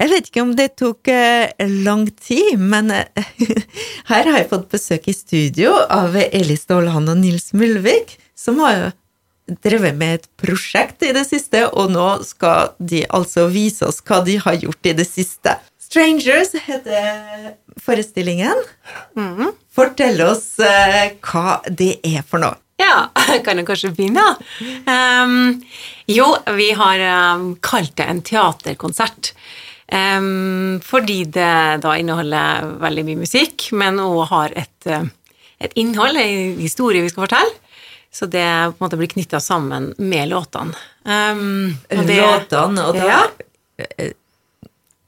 Jeg vet ikke om det tok eh, lang tid, men eh, her har jeg fått besøk i studio av Eli Stålhan og Nils Mulvik, som har drevet med et prosjekt i det siste, og nå skal de altså vise oss hva de har gjort i det siste. Strangers heter forestillingen. Fortell oss eh, hva det er for noe. Ja, kan jeg kanskje begynne? Um, jo, vi har um, kalt det en teaterkonsert. Fordi det da inneholder veldig mye musikk, men òg har et, uh, et innhold, en historie vi skal fortelle. Så det på en måte blir knytta sammen med låtene. Um, og det- Låtene, og da Ja. eh,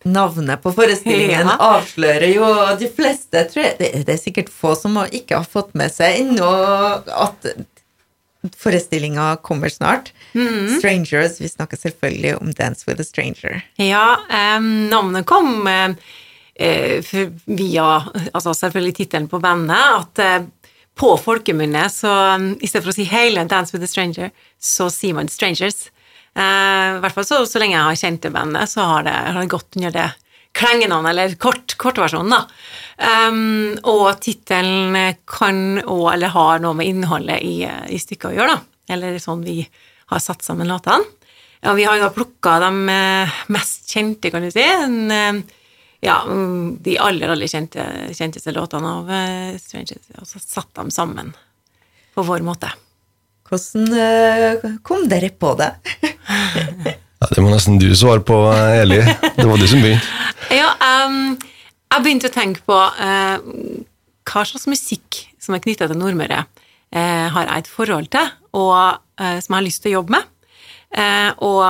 Navnet på forestillingen Ja. avslører jo de fleste tror jeg, det, det er sikkert få som ikke har fått med seg ennå at forestillinga kommer snart. Mm. Strangers. Vi snakker selvfølgelig om Dance with a Stranger. Ja, um, navnet kom uh, for- via altså selvfølgelig tittelen på bandet, at uh, på folkemunne, så um, i stedet for å si hele Dance with a Stranger, så sier man Strangers. I hvert fall så, så lenge jeg har kjent det bandet, så har det, har det gått under det klengenavnet, eller kort, kortversjonen, da. Um, og tittelen kan òg, eller har noe med innholdet i, i stykket å gjøre, da. Eller sånn vi har satt sammen låtene. Ja, vi har jo plukka de eh, mest kjente, kan du si. En, eh, ja, de aller, aller kjente, kjenteste låtene av eh, Strangers, og så satt dem sammen på vår måte. Hvordan kom dere på det? Ja, det må nesten du svare på, Eli. Det var du som begynte. Ehm, jeg begynte å tenke på uh, hva slags musikk som er knytta til Nordmøre, uh, har jeg et forhold til, og uh, som jeg har lyst til å jobbe med. Og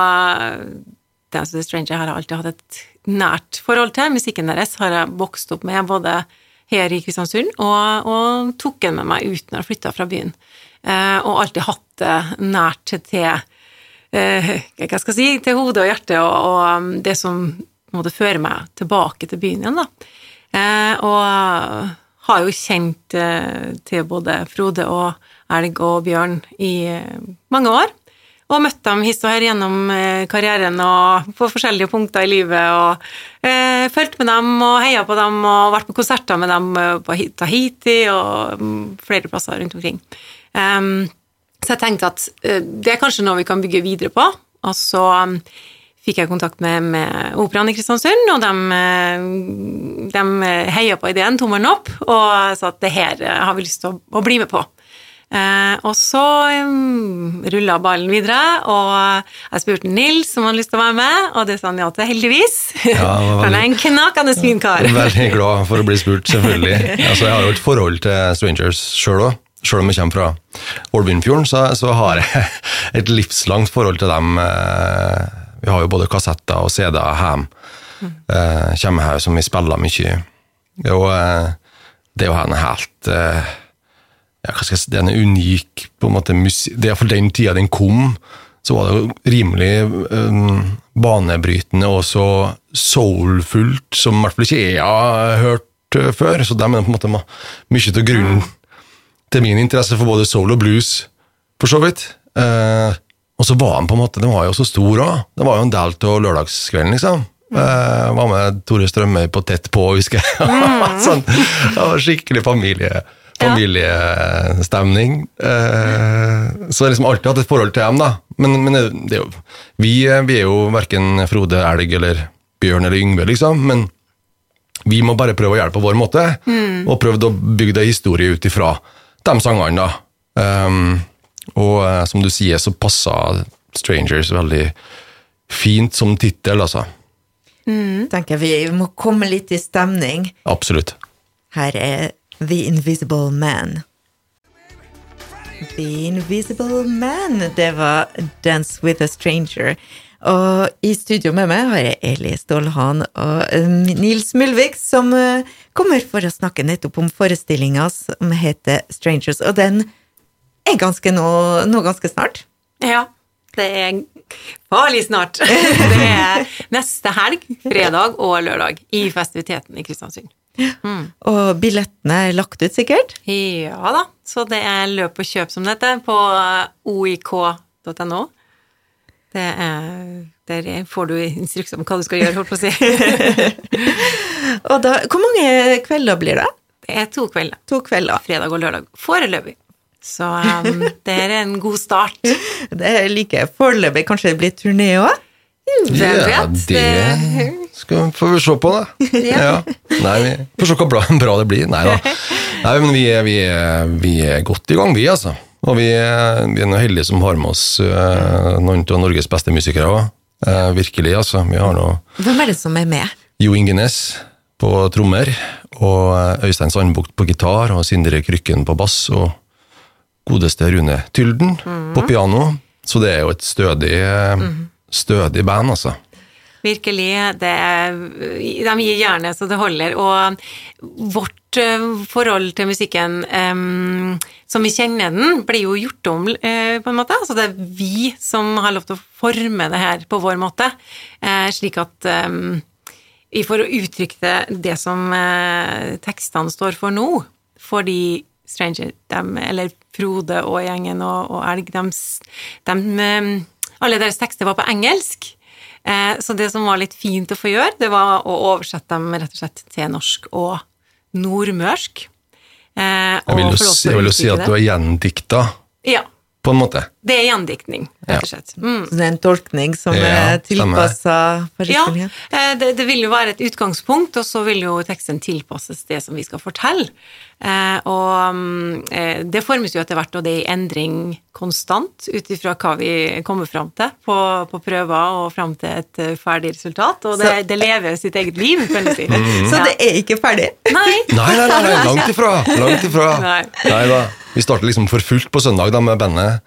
Dance a Stranger har jeg alltid hatt et nært forhold til. Musikken deres har jeg vokst opp med både her i Kristiansund, og, og tok den med meg ut når jeg flytta fra byen. Og alltid hatt det nært til hva skal jeg si, til hodet og hjertet, og, og um, det som måte føre meg tilbake til byen igjen, da. Eh, og har jo kjent eh, til både Frode og Elg og Bjørn i eh, mange år. Og møtt dem hist og her gjennom eh, karrieren og på forskjellige punkter i livet. Og eh, fulgt med dem og heia på dem og vært på konserter med dem eh, på Tahiti og mm, flere plasser rundt omkring. Um, så jeg tenkte at eh, det er kanskje noe vi kan bygge videre på. Og så um, fikk jeg kontakt med, med Operaen i Kristiansund, og de, eh, de heia på ideen, tommelen opp, og sa at det her eh, har vi lyst til å, å bli med på. Eh, og så um, rulla ballen videre, og jeg spurte Nils om han hadde lyst til å være med, og det sa han ja til, heldigvis. Ja, han er en knakende fin kar. Veldig glad for å bli spurt, selvfølgelig. Altså, jeg har jo et forhold til Strangers sjøl òg. Sjøl om jeg kommer fra Ålbundfjorden, så, så har jeg et livslangt forhold til dem. eh, Vi har jo både kassetter og CD-er hjemme. Eh, Kommer her som vi spiller mye. Og eh, det er jo en helt eh, ja, hva skal jeg si, Den er unik på en måte, musi- Det er for den tida den kom, så var det jo rimelig eh, banebrytende og så soulfullt, som i hvert fall ikke jeg har hørt eh, før. Så dem er på en måte mye til grunnen til min interesse for både soul og blues, for så vidt. Eh, og så var han på en måte, den var jo så stor òg. Det var jo en del av lørdagskvelden, liksom. Eh, var med Tore Strømøy på Tett på, husker jeg. sånn, det var skikkelig familie, familiestemning. Eh, så jeg har liksom alltid hatt et forhold til dem, da. Men, men det, det er vi, vi er jo verken Frode Elg eller Bjørn eller Yngve, liksom. Men vi må bare prøve å hjelpe på vår måte, og prøve å bygge det historie ut ifra de sangene, da. Um, og eh, som du sier, så passa Strangers veldig fint som tittel, altså. Tenker vi må komme litt i stemning. Absolutt. Her er The Invisible Man. The Invisible Man, det var Dance with a Stranger. Og i studio med meg har jeg Eli Stålhan og Nils Mulvik, som eh, kommer for å snakke nettopp om forestillinga som heter Strangers, og den er ganske nå, nå ganske snart. Ja, det er farlig snart. Det er neste helg, fredag og lørdag, i festiviteten i Kristiansund. Og billettene er lagt ut, sikkert? Ja da, så det er løp og kjøp som dette på oik.no. Det er Der får du instrukser om hva du skal gjøre, holdt på å si. Og da, hvor mange kvelder blir det? Det er to kvelder. To kvelder. Fredag og lørdag. Foreløpig. Så um, det er en god start. Det er like foreløpig. Kanskje det blir turné òg? Ja, det skal, får vi se på, da. Ja. Nei, vi får se hvor bra, bra det blir. Nei da. Nei, men vi er, vi, er, vi er godt i gang, vi, altså. Og vi er, vi er heldige som har med oss uh, noen av Norges beste musikere òg. virkelig, altså. Vi har noe Hvem er det som er med? Jo Ingenes på trommer, og Øystein Sandbukt på gitar, og Sindre Krykken på bass, og godeste Rune Tylden på piano. Så det er jo et stødig, stødig band, altså. Virkelig. Det er, de gir gjerne så det holder. Og vårt eh, forhold til musikken um, som vi kjenner den, blir jo gjort om, uh, på en måte. Altså det er vi som har lov til å forme det her på vår måte, uh, slik at em, vi får uttrykt det som uh, tekstene står for nå. Fordi Stranger, dem, eller Frode og gjengen og, og Elg, dem, dem, alle deres tekster var på engelsk. Eh, så det som var litt fint å få gjøre, det var å oversette dem rett og slett til norsk og nordmørsk. Eh, Jeg vil jo, si, jeg vil jo si at du det. er gjendikta, Ja, på en måte. det er gjendiktning, rett og slett. Mm. Så det er en tolkning som Ja, er tilpassa Ja, forestillingen? eh, det, det vil jo være et utgangspunkt, og så vil jo teksten tilpasses det som vi skal fortelle. Eh, og mm, eh, det formes jo etter hvert, og det er i endring konstant ut ifra hva vi kommer fram til på, på prøver og fram til et eh, ferdig resultat. Og det, Så- det lever sitt eget liv, kan du si. Så det er ikke ferdig? Nei. Nei, nei, nei, nei langt ifra! Langt ifra. Nei. Nei da. Vi starter liksom for fullt på søndag da, med bandet,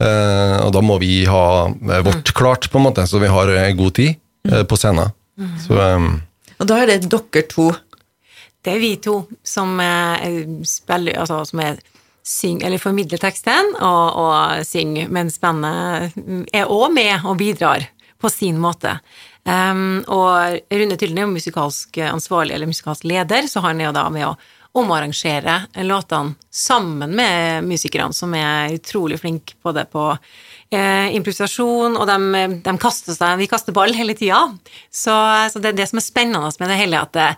eh, og da må vi ha eh, vårt klart, på en måte, så vi har eh, god tid eh, på scenen. Så eh, Og da er det dere to. Det er vi to som eh, spiller, altså som er syng, eller formidler teksten og, og synger, mens bandet er òg med og bidrar på sin måte. Um, og Rune Tylden er jo musikalsk ansvarlig, eller musikalsk leder, så han er jo da med å omarrangere låtene sammen med musikerne, som er utrolig flinke på det på eh, improvisasjon, og de, de kaster seg, vi kaster ball hele tida. Så, så det er det som er spennende med det hele, at det,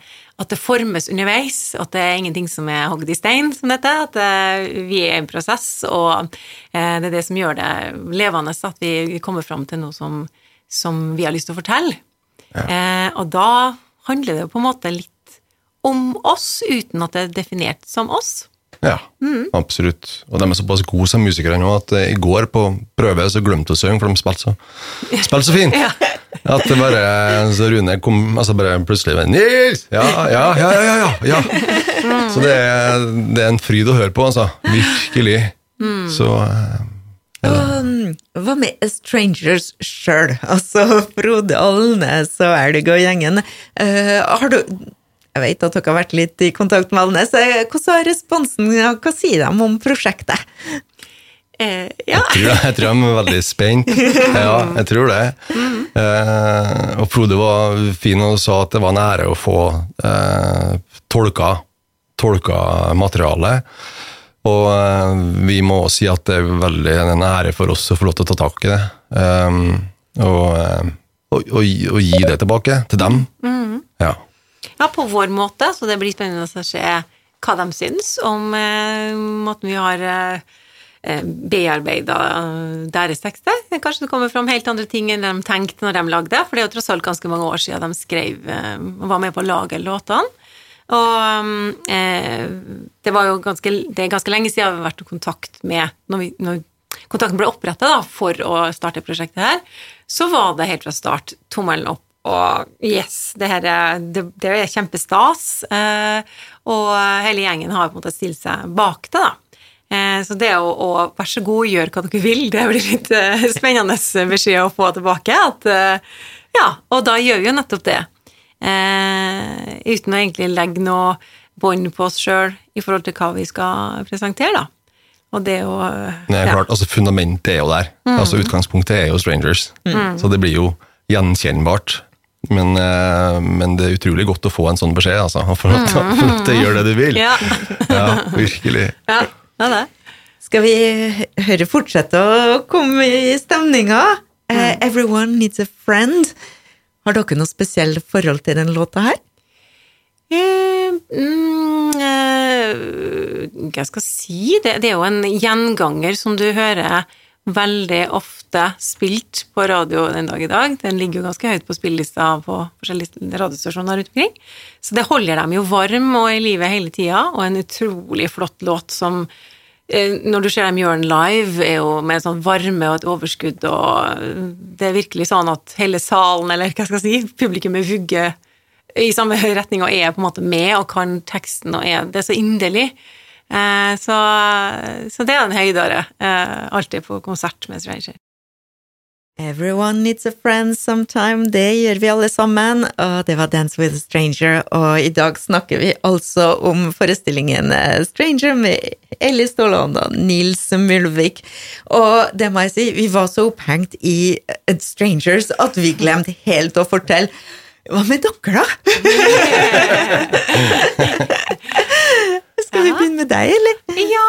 at det formes underveis, at det er ingenting som er hogd i stein, som dette, at det, vi er i en prosess, og eh, det er det som gjør det levende, at vi kommer fram til noe som, som vi har lyst til å fortelle. Eh, og da handler det jo på en måte litt om oss, uten at det er definert som oss. ja, absolutt. Og de er såpass gode som musikere nå at eh, i går på prøve så glemte jeg å synge, for de spilte så, spilte så fint. At det bare, så Rune kom altså bare plutselig bare, Nils! Ja, ja, ja, ja, ja, ja, ja. Så det er, det er en fryd å høre på, altså. Virkelig. Så ja. Og, mm, hva med Strangers sjøl? Altså Frode Alnes og Elg og gjengen. Uh, har du Jeg vet at dere har vært litt i kontakt med Alnes. Eh, Hvordan har responsen Hva sier de om prosjektet? Eh, ja. jeg tror, jeg tror de er veldig spent. Ja, jeg tror det. Eh, og Frode var fin og sa at det var en ære å få eh, tolka, tolka materialet. Og eh, vi må også si at det er veldig en ære for oss å få lov til å ta tak i det. Um, og, og, og, og gi det tilbake til dem. Ja. Ja, på vår måte, så det blir spennende å se hva de syns om eh, måten vi har eh, bearbeida deres tekster. Kanskje det kommer fram helt andre ting enn de tenkte når de lagde, for det er jo tross alt ganske mange år siden de skrev eh, var med på å lage låtene. Og eh, det var jo ganske, det er ganske lenge siden vi har vært i kontakt med Når, vi, når kontakten ble oppretta for å starte prosjektet her, så var det helt fra start tommelen opp og yes, det her er, det, det er kjempestas. Eh, og hele gjengen har på en måte stilt seg bak det, da. Eh, så det å, å vær så god, gjør hva dere vil, det blir litt eh, spennende beskjed å få tilbake. At, ja, og da gjør vi jo nettopp det. Eh, uten å egentlig legge noe bånd på oss sjøl i forhold til hva vi skal presentere, da. Og det å Nei, ja. klart, altså Fundamentet er jo der. Altså Utgangspunktet er jo Strangers. Så det blir jo gjenkjennbart. Men, eh, men det er utrolig godt å få en sånn beskjed, altså. For Få lov til få lov å gjøre det du vil. Ja. Ja, virkelig. ja, det er det. Skal vi høre fortsette å komme i stemninga? Uh, 'Everyone Needs a Friend'. Har dere noe spesielt forhold til den låta her? Uh, mm, uh, hva jeg si? Det, det er jo en gjenganger som du hører veldig ofte spilt på radio den dag i dag. Den ligger jo ganske høyt på spillelista på forskjellige radiostasjoner rundt omkring. Så det holder dem jo varm og i livet hele tida, og en utrolig flott låt som eh, når du ser dem gjøre den live, er jo med sånn varme og et overskudd, og det er virkelig sånn at hele salen, eller hva skal jeg si, publikummet vugger i samme retning og er på en måte med og kan teksten og er Det er så inderlig. Eh, så, så, det er en høydere eh, alltid på konsert med Stranger. Everyone needs a friend sometime, det gjør vi alle sammen, og det var Dance with a Stranger, og i dag snakker vi altså om forestillingen eh, Stranger med Ellie Ståland og Nils Mulvik. Og det må jeg si, vi var så opphengt i Strangers at vi glemte helt å fortelle hva med dere, da? Skal vi begynne med deg, eller? Ja,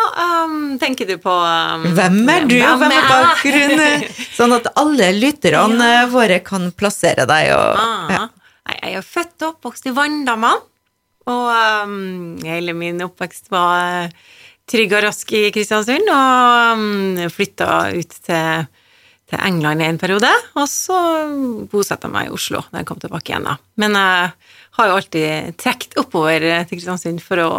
um, tenker du på um, Hvem er du, og hvem er bakgrunnen? Sånn at alle lytterne ja. våre kan plassere deg. Og, ah, ja. Jeg er født og oppvokst i Vanndamma, og um, hele min oppvekst var trygg og rask i Kristiansund, og um, flytta ut til til England i en periode, og så bosatte jeg meg i Oslo da jeg kom tilbake igjen. da. Men jeg har jo alltid trukket oppover til Kristiansund for å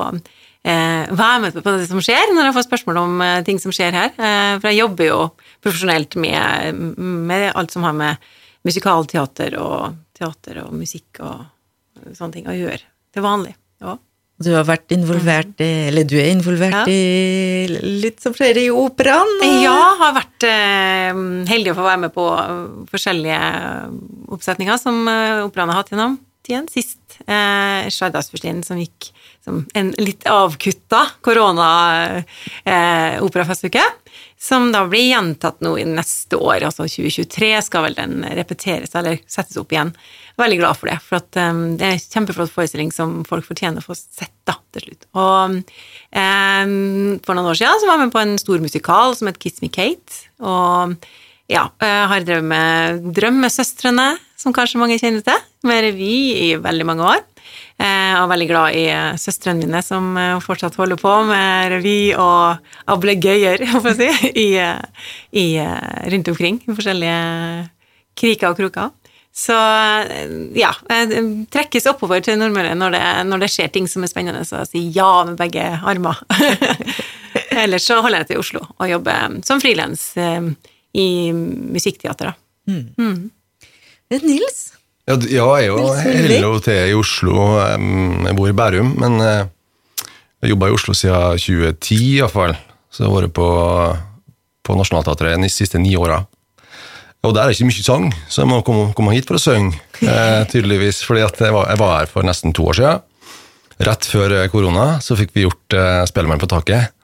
eh, være med på det som skjer, når jeg får spørsmål om eh, ting som skjer her. Eh, for jeg jobber jo profesjonelt med, med, alt som har med musikalteater og teater og musikk og sånne ting å gjøre til vanlig. Ja. Du har vært involvert i Eller du er involvert ja. i litt som skjer i operaen? Ja, har vært heldig å få være med på forskjellige oppsetninger som operaen har hatt gjennom tiden. Sist eh, Skjærdagsfyrstinnen, som gikk som en litt avkutta korona-operafestuke. Eh, som da blir gjentatt nå i neste år, altså 2023 skal vel den repeteres eller settes opp igjen. Veldig glad for det, for at, um, det er en kjempeflott forestilling som folk fortjener å få sett da, til slutt. Og um, for noen år siden så var jeg med på en stor musikal som het Kiss Me Kate. Og ja, jeg har drevet med Drømmesøstrene, som kanskje mange kjenner til, med revy i veldig mange år. Jeg er veldig glad i eh, søstrene mine, som eh, fortsatt holder på med revy og ablegøyer, for å si, i, eh, i, rundt omkring i forskjellige kriker og kroker. Så ja, trekkes oppover til Nordmøre når, når, det skjer ting som er spennende, så si ja med begge armer. Ellers så holder jeg til Oslo og jobber som frilans i musikkteater. Mm. Mm. Nils, ja, jeg er jo hele til i Oslo. Jeg bor i Bærum, men eh, jeg jobba i Oslo siden 2010 iallfall. Så jeg har vært på, på Nationaltheatret de siste ni åra. Og der er det ikke mye sang, så jeg må komme, komme hit for å synge, eh, tydeligvis. fordi jeg var, jeg, var, her for nesten to år siden. Rett før korona så fikk vi gjort eh, Spellemann på taket.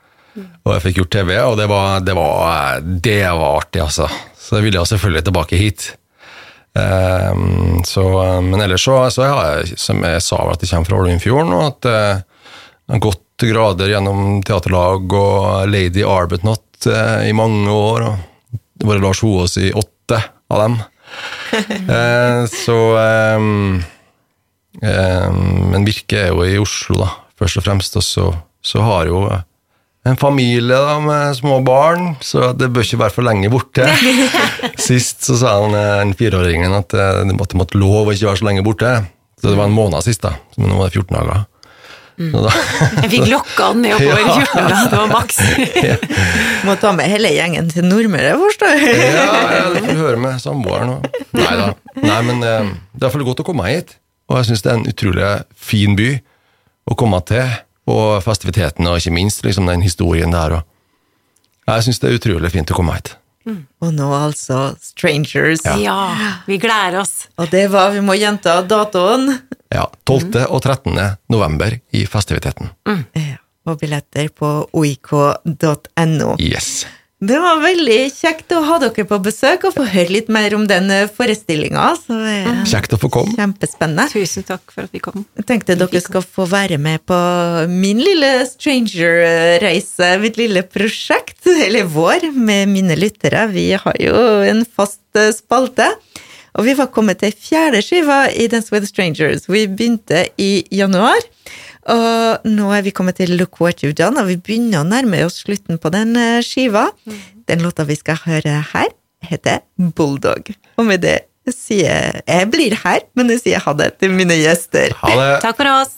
Og jeg fikk gjort TV, og det var, det var, det var artig, altså. Så jeg ville selvfølgelig tilbake hit. Um, så, men ellers så, så jeg, som jeg sa, at jeg kommer fra Holmenfjorden, og at jeg har gått grader gjennom teaterlag og Lady Arbutnot uh, i mange år. og Det var Lars Hoaas i åtte av dem. uh, så um, um, Men Virke er jo i Oslo, da, først og fremst. Og så, så har jo en familie da, med små barn, så det bør ikke være for lenge borte. Sist så sa han den fireåringen at eh, det måtte, måtte lov å ikke være så lenge borte. Så det var en måned sist, da. Men nå var det 14 dager. Mm. Da, jeg fikk lokka han ned oppover ja. 14 dager, det var maks. ja. Må ta med hele gjengen til Nordmøre, forstår jeg. ja, ja, du får høre med samboeren og Nei da. Nei, men eh, det er iallfall godt å komme hit. Og jeg syns det er en utrolig fin by å komme til og festiviteten, og ikke minst liksom, den historien der. Og jeg syns det er utrolig fint å komme hit. Mm. Og nå altså Strangers. Ja. ja. vi gleder oss. Og det var, vi må gjenta datoen. Ja. 12. Mm. og 13. november i festiviteten. Mm. Ja, og billetter på oik.no. Yes. Det var veldig kjekt å ha dere på besøk og få høre litt mer om den forestillinga. Kjekt å få komme. Kjempespennende. Tusen takk for at vi kom. Jeg tenkte dere skal få være med på min lille stranger-reise, mitt lille prosjekt, eller vår, med mine lyttere. Vi har jo en fast spalte. Og vi var kommet til fjerde skiva i Dance with Strangers. Vi begynte i januar. Og nå er vi kommet til Look What You've Done, og vi begynner å nærme oss slutten på den eh, skiva. Den låta vi skal høre her, heter Bulldog. Og med det sier jeg Jeg blir her, men jeg sier ha det til mine gjester. Ha det. Takk for oss.